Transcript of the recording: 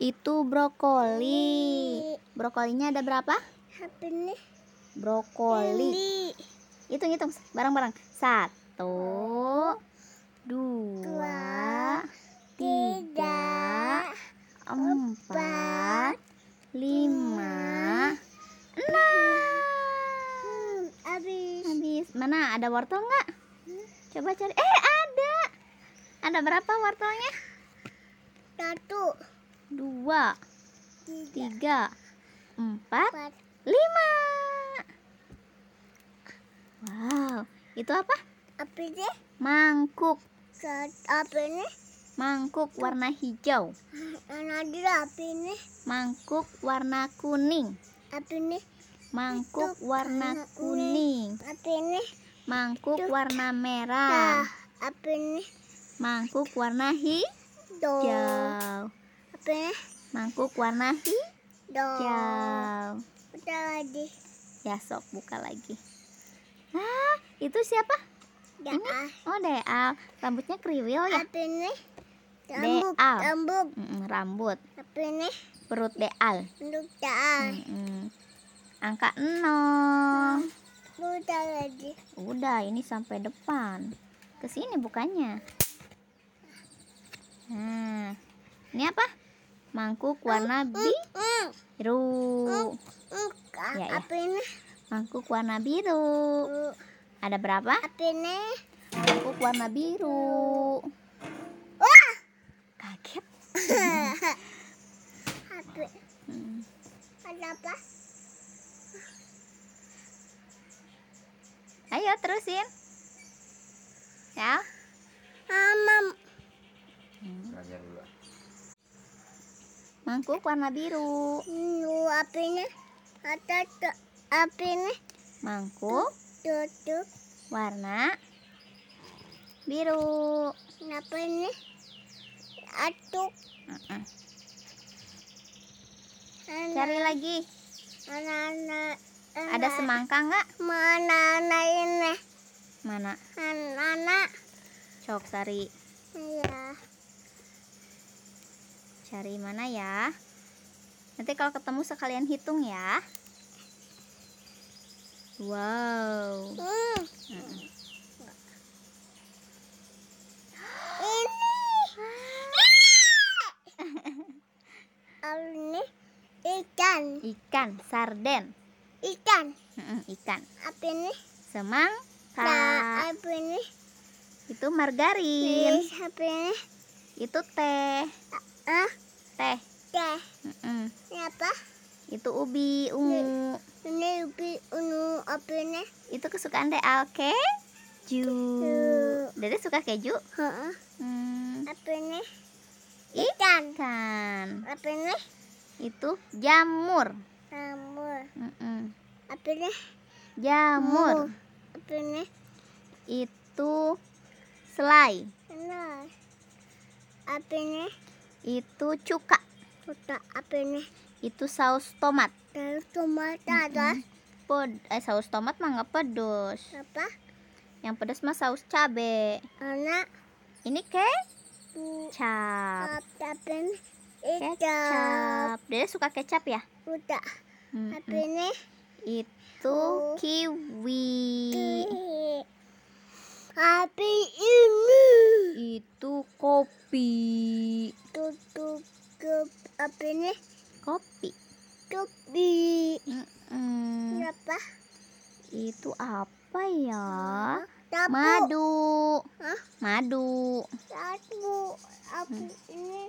Itu brokoli. Brokolinya ada berapa? Apa ini? Brokoli. Hitung-hitung bareng-bareng. Satu, dua, tiga, empat, lima, enam. Hmm, habis. Habis. Mana ada wortel nggak? Coba cari. Eh ada. Ada berapa wortelnya? Satu, Dua, tiga, empat, lima. Wow, itu apa? apa ini? Mangkuk. Apa ini? Mangkuk warna hijau. Apa ini? Mangkuk warna kuning. Apa ini? Mangkuk warna kuning. Apa ini? Mangkuk warna merah. apa ini? Mangkuk warna hijau. Apa? Mangkuk warna hijau. Udah lagi. Ya sok buka lagi. Ah, itu siapa? Ya, Ini? Oh, Deal. Rambutnya kriwil ya? Apa ini? Rambut, Deal. rambut. Mm-mm, rambut. Apa ini? Perut Deal. Untuk dah. Mm-mm. Angka 0. Udah lagi. Udah, ini sampai depan. Ke sini bukannya. Nah, ini apa? Mangkuk warna Hmm, biru. hmm, Ya, ya. Apa ini? Mangkuk warna biru. Hmm, Ada berapa? Apa ini? Mangkuk warna biru. Wah! Kaget. Hmm. Ada apa? Ayo terusin. Ya. Mamam. Mangkuk warna biru. Apa ini? Ada ini? Mangkuk Tutup. warna biru. Apa ini? Atuk. Anak- Cari lagi. Anak-anak. Ada semangka nggak? Mana anak ini? Mana? Anak-anak. Cok cari. Ya. Cari mana ya? Nanti kalau ketemu sekalian hitung ya. Wow. Hmm. Ini. ini ikan. Ikan, sarden. Ikan. Ikan. Apa ini? Semangka. Nah, apa ini? Itu margarin. Apa ini? Itu teh. Ah, Teh. teh. Mm-mm. Ini apa? Itu ubi ungu. Ini ubi ungu apa ini? Itu kesukaan Deal keju. Dede suka keju? Heeh. Hmm, Apa ini? Ikan. ikan. Apa ini? Itu jamur. Rambut. Mm-mm. Apa ini? Jamur. Apa ini? Itu selai. Nah. Apa ini? Itu cuka. Udah apa ini? Itu saus tomat. Dari tomat ada Pod eh saus tomat mah nggak pedes. apa? Yang pedes mah saus cabe. Anak Ini kecap. apa ini? Ikan. Kecap. Dede suka kecap ya? Udah. Apa Mm-mm. ini? Itu Oh. kiwi. Apa ini? Itu kopi. Tutup ke apa ini? Kopi. Kopi. Mm-mm. Apa? Itu apa ya? Tabu. Madu. Hah? Madu. Tabu. Apa ini?